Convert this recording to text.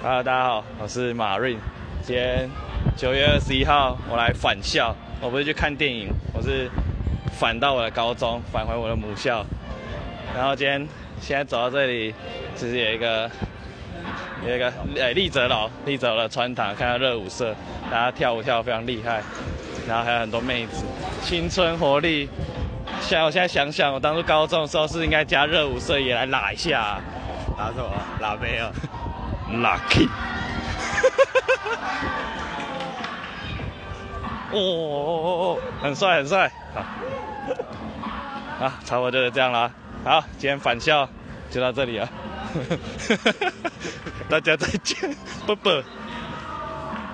啊大家好，我是马瑞。今天九月二十一号，我来返校。我不是去看电影，我是返到我的高中，返回我的母校。然后今天现在走到这里，其实有一个有一个呃立泽楼，立泽的穿堂，看到热舞社，大家跳舞跳得非常厉害。然后还有很多妹子，青春活力。像我现在想想，我当初高中的时候是应该加热舞社也来拉一下，拉什么？拉妹啊！Lucky，哦哦哦哦，很帅很帅，好，啊，差不多就是这样了。好，今天返校就到这里了，大家再见，拜拜。